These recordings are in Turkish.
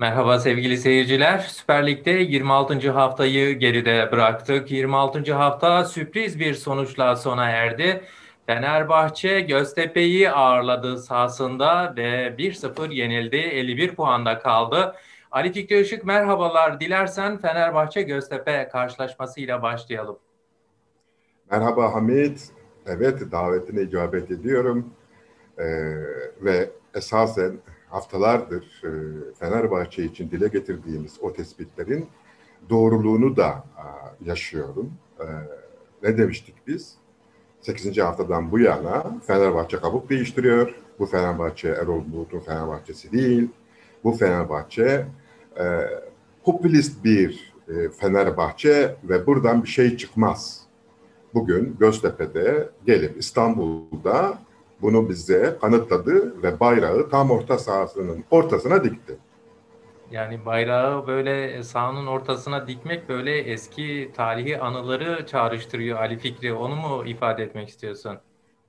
Merhaba sevgili seyirciler. Süper Lig'de 26. haftayı geride bıraktık. 26. hafta sürpriz bir sonuçla sona erdi. Fenerbahçe Göztepe'yi ağırladı sahasında ve 1-0 yenildi. 51 puanda kaldı. Ali Fikri Işık merhabalar. Dilersen Fenerbahçe Göztepe karşılaşmasıyla başlayalım. Merhaba Hamit. Evet davetine icabet ediyorum. Ee, ve esasen haftalardır e, Fenerbahçe için dile getirdiğimiz o tespitlerin doğruluğunu da yaşıyorum. E, ne demiştik biz? 8. haftadan bu yana Fenerbahçe kabuk değiştiriyor. Bu Fenerbahçe Erol Bulut'un Fenerbahçesi değil. Bu Fenerbahçe e, popülist bir e, Fenerbahçe ve buradan bir şey çıkmaz. Bugün Göztepe'de gelip İstanbul'da bunu bize kanıtladı ve bayrağı tam orta sahasının ortasına dikti. Yani bayrağı böyle sahanın ortasına dikmek böyle eski tarihi anıları çağrıştırıyor Ali Fikri. Onu mu ifade etmek istiyorsun?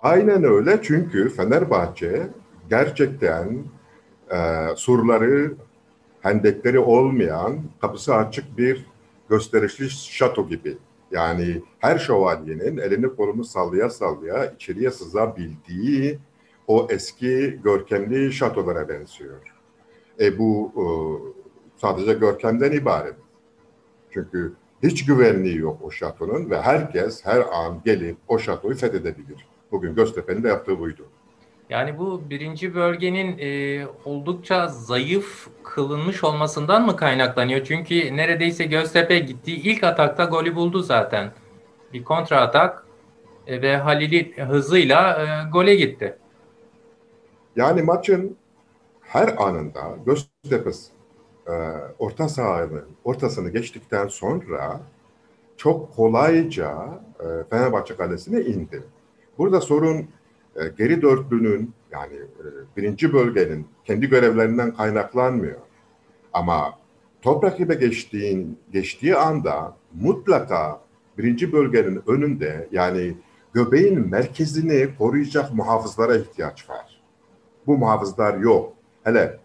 Aynen öyle çünkü Fenerbahçe gerçekten e, surları, hendekleri olmayan, kapısı açık bir gösterişli şato gibi. Yani her şövalyenin elini kolunu sallaya sallaya içeriye sızabildiği o eski görkemli şatolara benziyor. E bu e, sadece görkemden ibaret. Çünkü hiç güvenliği yok o şatonun ve herkes her an gelip o şatoyu fethedebilir. Bugün Göztepe'nin de yaptığı buydu. Yani bu birinci bölgenin e, oldukça zayıf kılınmış olmasından mı kaynaklanıyor? Çünkü neredeyse Göztepe gittiği ilk atakta golü buldu zaten. Bir kontra atak e, ve Halil'in hızıyla e, gole gitti. Yani maçın her anında Göztepe e, orta sahanın ortasını geçtikten sonra çok kolayca e, Fenerbahçe kalesine indi. Burada sorun e, geri dörtlünün yani e, birinci bölgenin kendi görevlerinden kaynaklanmıyor. Ama top rakibe geçtiğin, geçtiği anda mutlaka birinci bölgenin önünde yani göbeğin merkezini koruyacak muhafızlara ihtiyaç var. Bu muhafızlar yok. Hele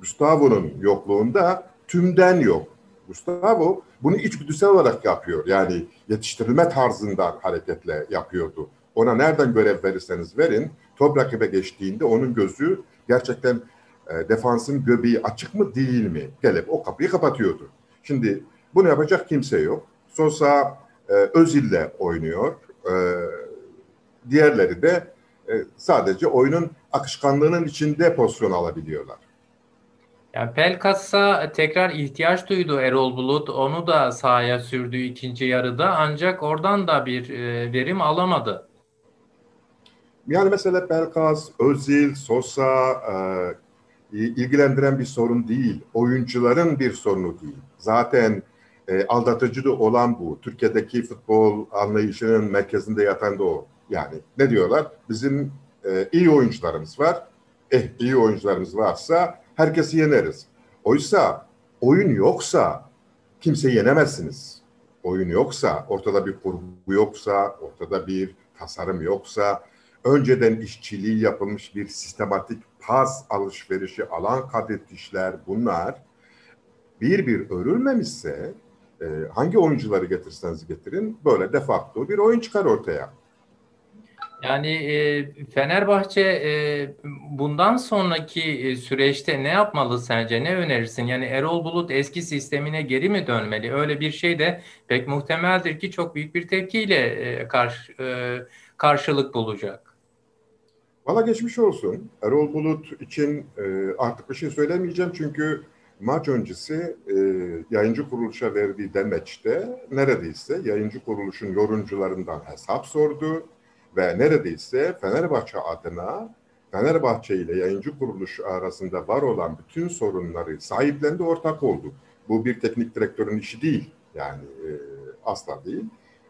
Gustavo'nun yokluğunda tümden yok. Gustavo bunu içgüdüsel olarak yapıyor. Yani yetiştirilme tarzından hareketle yapıyordu. Ona nereden görev verirseniz verin, top rakibe geçtiğinde onun gözü gerçekten e, defansın göbeği açık mı değil mi? Gelip o kapıyı kapatıyordu. Şimdi bunu yapacak kimse yok. Sosa e, Özil'le oynuyor. E, diğerleri de e, sadece oyunun akışkanlığının içinde pozisyon alabiliyorlar. Yani Pelkas'a tekrar ihtiyaç duydu Erol Bulut. Onu da sahaya sürdü ikinci yarıda ancak oradan da bir e, verim alamadı. Yani mesela Pelkas, Özil, Sosa e, ilgilendiren bir sorun değil. Oyuncuların bir sorunu değil. Zaten e, aldatıcı da olan bu. Türkiye'deki futbol anlayışının merkezinde yatan da o. Yani ne diyorlar? Bizim e, iyi oyuncularımız var. Eh iyi oyuncularımız varsa herkesi yeneriz. Oysa oyun yoksa kimseyi yenemezsiniz. Oyun yoksa, ortada bir kurgu yoksa, ortada bir tasarım yoksa, önceden işçiliği yapılmış bir sistematik pas alışverişi, alan kat etişler bunlar bir bir örülmemişse e, hangi oyuncuları getirseniz getirin böyle de facto bir oyun çıkar ortaya. Yani e, Fenerbahçe e, bundan sonraki e, süreçte ne yapmalı sence? Ne önerirsin? Yani Erol Bulut eski sistemine geri mi dönmeli? Öyle bir şey de pek muhtemeldir ki çok büyük bir tepkiyle e, karşı, e, karşılık bulacak. Valla geçmiş olsun. Erol Bulut için e, artık bir şey söylemeyeceğim çünkü maç öncesi e, yayıncı kuruluşa verdiği demeçte neredeyse yayıncı kuruluşun yorumcularından hesap sordu ve neredeyse Fenerbahçe adına Fenerbahçe ile yayıncı kuruluş arasında var olan bütün sorunları sahiplendi, ortak oldu. Bu bir teknik direktörün işi değil. Yani e, asla değil.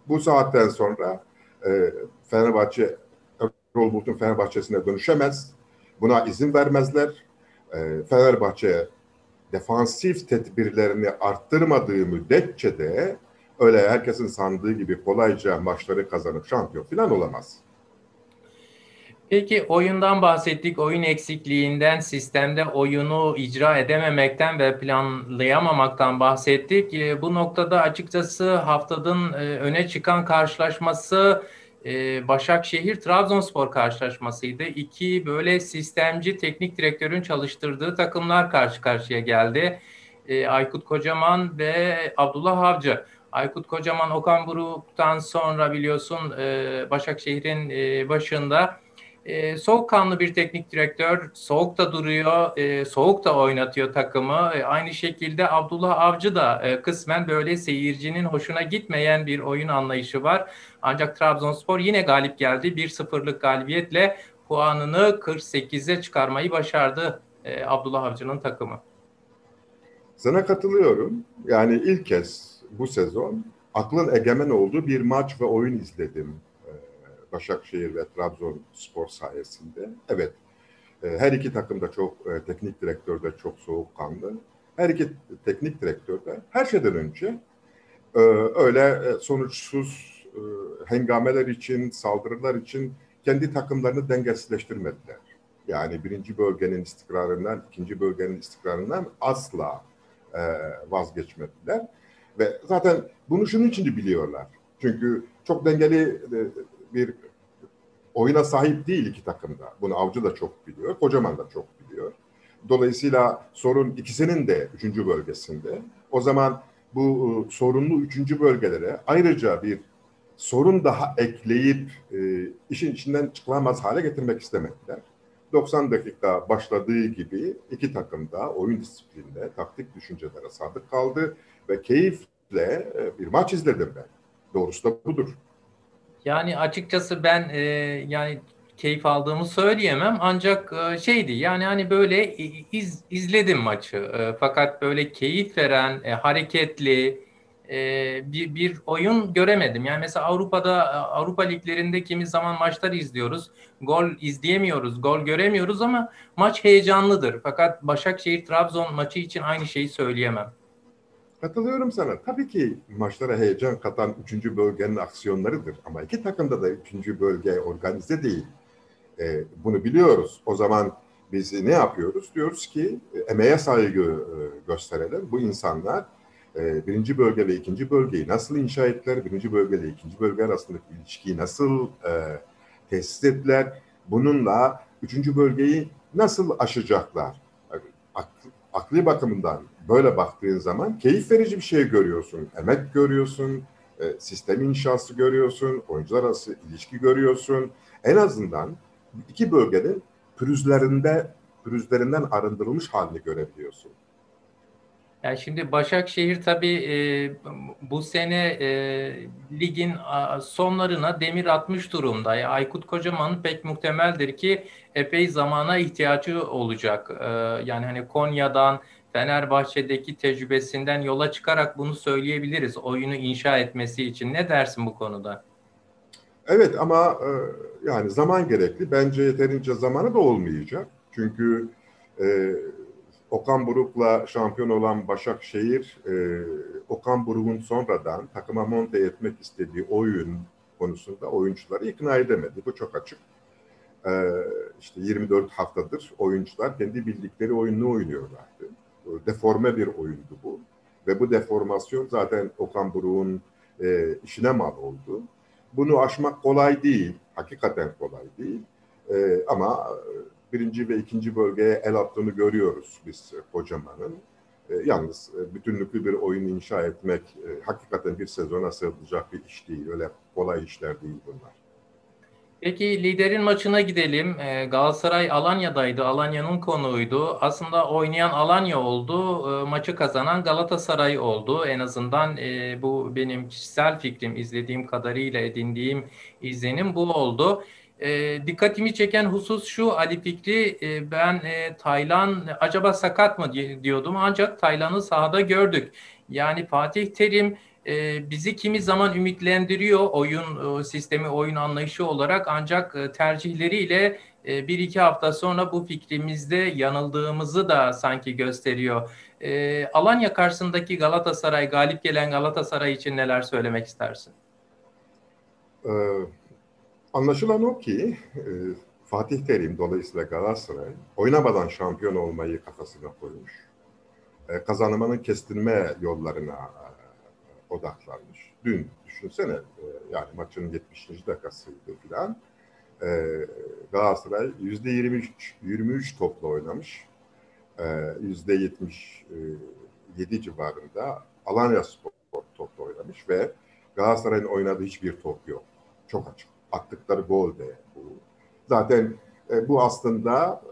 Bu saatten sonra e, Fenerbahçe Erol Fenerbahçe'sine dönüşemez. Buna izin vermezler. E, Fenerbahçe defansif tedbirlerini arttırmadığı müddetçe de öyle herkesin sandığı gibi kolayca maçları kazanıp şampiyon falan olamaz. Peki oyundan bahsettik, oyun eksikliğinden, sistemde oyunu icra edememekten ve planlayamamaktan bahsettik. E, bu noktada açıkçası haftanın e, öne çıkan karşılaşması e, Başakşehir-Trabzonspor karşılaşmasıydı. İki böyle sistemci teknik direktörün çalıştırdığı takımlar karşı karşıya geldi. Aykut Kocaman ve Abdullah Avcı. Aykut Kocaman Okan Buruk'tan sonra biliyorsun Başakşehir'in başında e, soğukkanlı bir teknik direktör. Soğuk da duruyor, e, soğuk da oynatıyor takımı. E, aynı şekilde Abdullah Avcı da e, kısmen böyle seyircinin hoşuna gitmeyen bir oyun anlayışı var. Ancak Trabzonspor yine galip geldi. 1-0'lık galibiyetle puanını 48'e çıkarmayı başardı e, Abdullah Avcı'nın takımı. Sana katılıyorum. Yani ilk kez bu sezon aklın egemen olduğu bir maç ve oyun izledim Başakşehir ve Trabzonspor sayesinde. Evet, e, her iki takım da çok, e, teknik direktör de çok soğukkanlı. Her iki teknik direktör de her şeyden önce e, öyle sonuçsuz hengameler için, saldırılar için kendi takımlarını dengesizleştirmediler. Yani birinci bölgenin istikrarından, ikinci bölgenin istikrarından asla vazgeçmediler. Ve zaten bunu şunun için de biliyorlar. Çünkü çok dengeli bir oyuna sahip değil iki takım da. Bunu Avcı da çok biliyor, Kocaman da çok biliyor. Dolayısıyla sorun ikisinin de üçüncü bölgesinde. O zaman bu e, sorunlu üçüncü bölgelere ayrıca bir sorun daha ekleyip e, işin içinden çıkılamaz hale getirmek istemediler. 90 dakika başladığı gibi iki takım da oyun disiplininde, taktik düşüncelere sadık kaldı ve keyifle e, bir maç izledim ben. Doğrusu da budur. Yani açıkçası ben e, yani keyif aldığımı söyleyemem ancak e, şeydi yani hani böyle iz, izledim maçı e, fakat böyle keyif veren e, hareketli e, bir, bir oyun göremedim. Yani mesela Avrupa'da Avrupa liglerinde kimi zaman maçlar izliyoruz. Gol izleyemiyoruz, gol göremiyoruz ama maç heyecanlıdır. Fakat Başakşehir Trabzon maçı için aynı şeyi söyleyemem. Katılıyorum sana. Tabii ki maçlara heyecan katan üçüncü bölgenin aksiyonlarıdır. Ama iki takımda da üçüncü bölge organize değil. E, bunu biliyoruz. O zaman biz ne yapıyoruz? Diyoruz ki e, emeğe saygı e, gösterelim. Bu insanlar e, birinci bölge ve ikinci bölgeyi nasıl inşa ettiler? Birinci bölge ile ikinci bölge arasındaki ilişkiyi nasıl e, tesis ettiler? Bununla üçüncü bölgeyi nasıl aşacaklar? akli bakımından böyle baktığın zaman keyif verici bir şey görüyorsun. Emek görüyorsun, e, sistem inşası görüyorsun, oyuncular arası ilişki görüyorsun. En azından iki bölgenin pürüzlerinde pürüzlerinden arındırılmış halini görebiliyorsun. Yani şimdi Başakşehir tabii e, bu sene e, ligin a, sonlarına demir atmış durumda. Yani Aykut Kocaman pek muhtemeldir ki epey zamana ihtiyacı olacak. E, yani hani Konya'dan Fenerbahçe'deki tecrübesinden yola çıkarak bunu söyleyebiliriz. Oyunu inşa etmesi için. Ne dersin bu konuda? Evet ama e, yani zaman gerekli. Bence yeterince zamanı da olmayacak. Çünkü e, Okan Buruk'la şampiyon olan Başakşehir, e, Okan Buruk'un sonradan takıma monte etmek istediği oyun konusunda oyuncuları ikna edemedi. Bu çok açık. E, işte 24 haftadır oyuncular kendi bildikleri oyunu oynuyorlardı. Deforme bir oyundu bu. Ve bu deformasyon zaten Okan Buruk'un e, işine mal oldu. Bunu aşmak kolay değil, hakikaten kolay değil. E, ama birinci ve ikinci bölgeye el attığını görüyoruz biz Kocaman'ın. E, yalnız e, bütünlüklü bir oyun inşa etmek e, hakikaten bir sezona sığdıracak bir iş değil. Öyle kolay işler değil bunlar. Peki liderin maçına gidelim. E, Galatasaray Alanya'daydı. Alanya'nın konuğuydu. Aslında oynayan Alanya oldu. E, maçı kazanan Galatasaray oldu. En azından e, bu benim kişisel fikrim, izlediğim kadarıyla edindiğim izlenim bu oldu. E, dikkatimi çeken husus şu Ali Fikri ben Taylan acaba sakat mı diyordum ancak Taylan'ı sahada gördük. Yani Fatih Terim e, bizi kimi zaman ümitlendiriyor oyun e, sistemi oyun anlayışı olarak ancak e, tercihleriyle e, bir iki hafta sonra bu fikrimizde yanıldığımızı da sanki gösteriyor. E, Alanya karşısındaki Galatasaray galip gelen Galatasaray için neler söylemek istersin? Evet Anlaşılan o ki e, Fatih Terim dolayısıyla Galatasaray oynamadan şampiyon olmayı kafasına koymuş. E, kazanmanın kestirme yollarına e, odaklanmış. Dün düşünsene e, yani maçın 70. dakikasıydı falan. E, Galatasaray yüzde 23, 23 topla oynamış. E, yüzde 77 civarında Alanya Spor topla oynamış ve Galatasaray'ın oynadığı hiçbir top yok. Çok açık. Attıkları gol de bu. Zaten e, bu aslında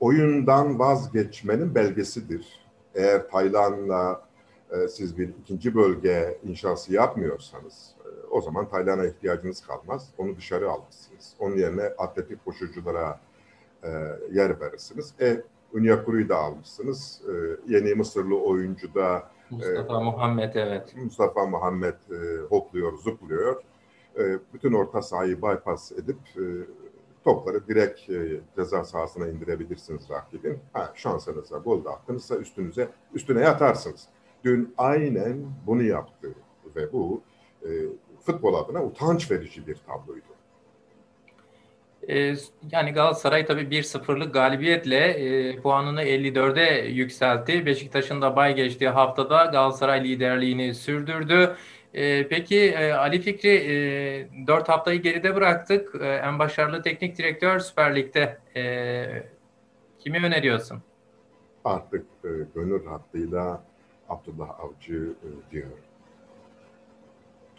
oyundan vazgeçmenin belgesidir. Eğer Tayland'la e, siz bir ikinci bölge inşası yapmıyorsanız e, o zaman Tayland'a ihtiyacınız kalmaz. Onu dışarı alırsınız. Onun yerine atletik koşuculara e, yer verirsiniz. E, Ünyakuru'yu da almışsınız. E, yeni Mısırlı oyuncu da Mustafa e, Muhammed evet. Mustafa Muhammed e, hopluyor, zıplıyor. E, bütün orta sahayı bypass edip e, topları direkt e, ceza sahasına indirebilirsiniz rakibin. Ha, şansınıza gol de attınızsa üstünüze üstüne yatarsınız. Dün aynen bunu yaptı ve bu e, futbol adına utanç verici bir tabloydu. E, yani Galatasaray tabii 1-0'lık galibiyetle e, puanını 54'e yükseltti. Beşiktaş'ın da bay geçtiği haftada Galatasaray liderliğini sürdürdü. E, peki e, Ali Fikri e, 4 haftayı geride bıraktık. E, en başarılı teknik direktör Süper Lig'de. E, kimi öneriyorsun? Artık e, gönül rahatlığıyla Abdullah Avcı e, diyor.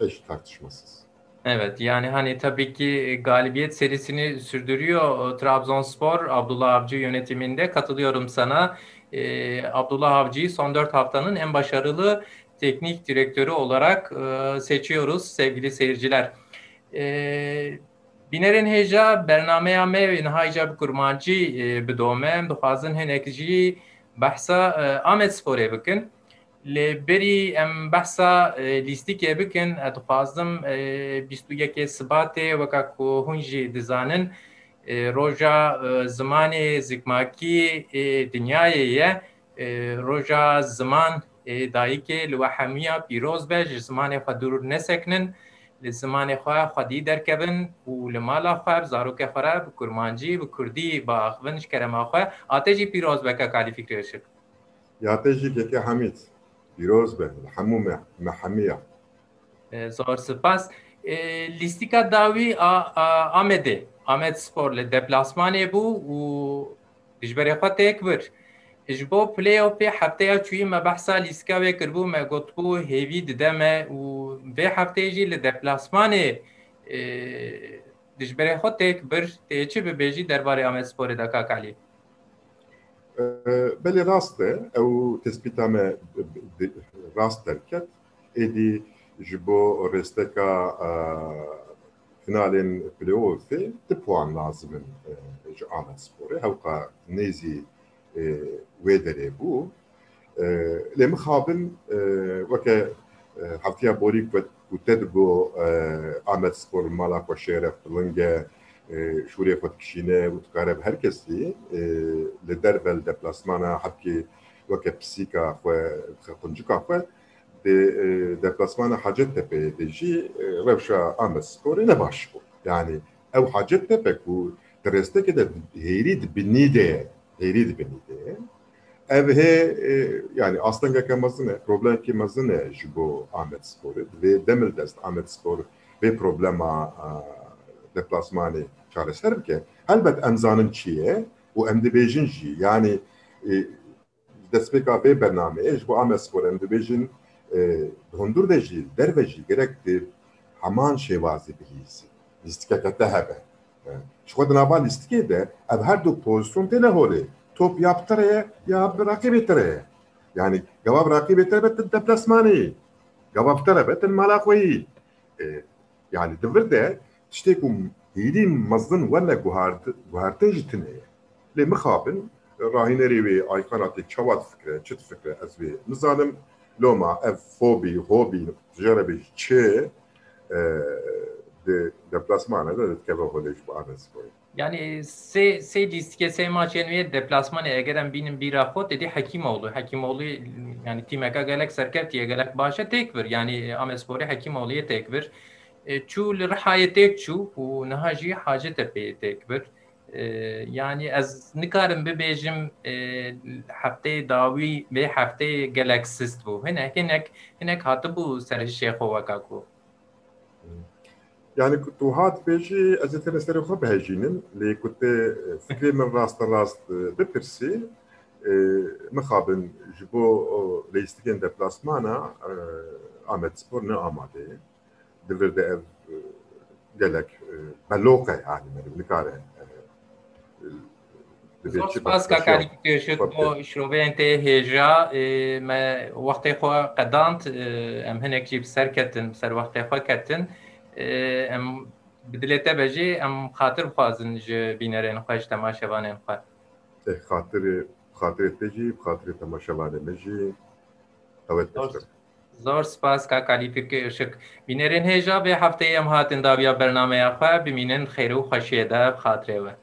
Eş tartışmasız. Evet yani hani tabii ki galibiyet serisini sürdürüyor Trabzonspor Abdullah Avcı yönetiminde katılıyorum sana. Ee, Abdullah Avcı'yı son 4 haftanın en başarılı teknik direktörü olarak e, seçiyoruz sevgili seyirciler. E, Binerin heja bername me nihayca bi kurmancı bidome dixwazin hinek jî behsa Ahmet Sporê bikin. لی بری ام بحثا لیستی که بکن اتخازم بیستو یکی سباته وکا که هنجی دزانن. روژا زمان زکماکی دنیای یه روژا زمان دایی که لوا همیا پیروز بیش زمان خدور نسکنن لزمان خواه خدی درکبن و لمالا خواه بزارو که خواه بکرمانجی بکردی با اخوانش کرم آخواه آتجی پیروز بکا کالی فکر شد یا تجی دیتی حمید pîroz be li hemû me hemiya Zor spas lîstika dawî a Amedê Amed Spor li deplasmanê bû û dijberê xwe têk bir ji bo play-offê hefteya çûyî me behsa lîskavê kirbû me gotbû hêvî dide me û vê hefteyê jî li deplasmanê dijberê xwe têk bir tê çi bibêjî derbarê Amedsporê de بلي راست أو تثبيت ما راست تركت إدي جبو ريستكا آه، بلي أو في تبوان لازم آه، جعانا سبوري هوقا نيزي آه، ويدري بو. لي مخابن وكا حفتيا بوريك وتدبو عمل سبور مالاك وشيرف لنجا ku te digo Amed Spor mala xwe şêref bilinge şûrê xwe dikişîne û dikare bi her kesî li derve li deplasmana deplasmana Hacettepe'ye de jî rewşa Amed Sporê ne baş bû yani ew Hacettepe ku di rêstekê de hêrî dibinî de hêrî dibinî de. Ev hê yani aslengeke mezin e problemekî mezin e ji bo Amed Sporê vê demil dest Amed Spor vê problema deplasmanê çareser bike helbet em zanin çi ye û em dibêjin jî yani destpêka vê bernameyê ji bo Amed Spor em dibêjin hundur de jî derve jî gerek di heman şêwazî bihîsî lîstikeke te hebe ji xwe di nava lîstikê de ev her du pozisyon tê neholê top yaptıraya ya rakip tere. Yani gavab rakip tere bet deplasmani. Gavab tere bet malakwi. Yani devir de ku hili mazdın wala guhart guharte jitine. Le mixabin rahineri ve aykanatı çavat fikre, çıt fikre ez ve nizalim loma ev fobi, hobi, tecrübe çe de deplasmana da keva kolej bu Ahmet Yani se se listike se maçên wê deplasmanê egerem bînin bîra xwe dedî Hekîmoğlu. Hekîmoğlu yani tîmeka gelek serkevtiye gelek baş e têk e, çû li rihayetê çû û niha jî hacetê. E, yani ez nikarim bibêjim e, hefteyê dawî vê hefteyê gelek sist bû. Hinek hinek hinek hatibû serhişê xwe weka ku. Yani tu hat bêjî ez ê tê serê xwe bihejînim lê ku tê fikrê min rasterast bipirsî mixabin ji bo lêstikên deplasmana Ahmet Spor ne amadeye دلرده ev gelek meloka yani benim nikare زۆر سپاس کاکاری پێشت بۆ شرۆڤێن تێ هێژا me وەختەی خۆ قەدانت ئەم هەنێکی سەرکەتن سەر وەختەی خۆ کەتن ئەم بدلێتە بەژێ ئەم خاطر خوازن ji بینەرێن خۆش تەماشەوانێن خوا خاطر خاطر تجي بخاطر تماشەوانێ مەژی ئەوەت زۆر سپاس کاکالی پێشک بینەرێن هێژا بێ هەفتەی ئەم هاتن داویا بەرنمەیە خوا ببینن خێر و خەشێدا خااترێوە.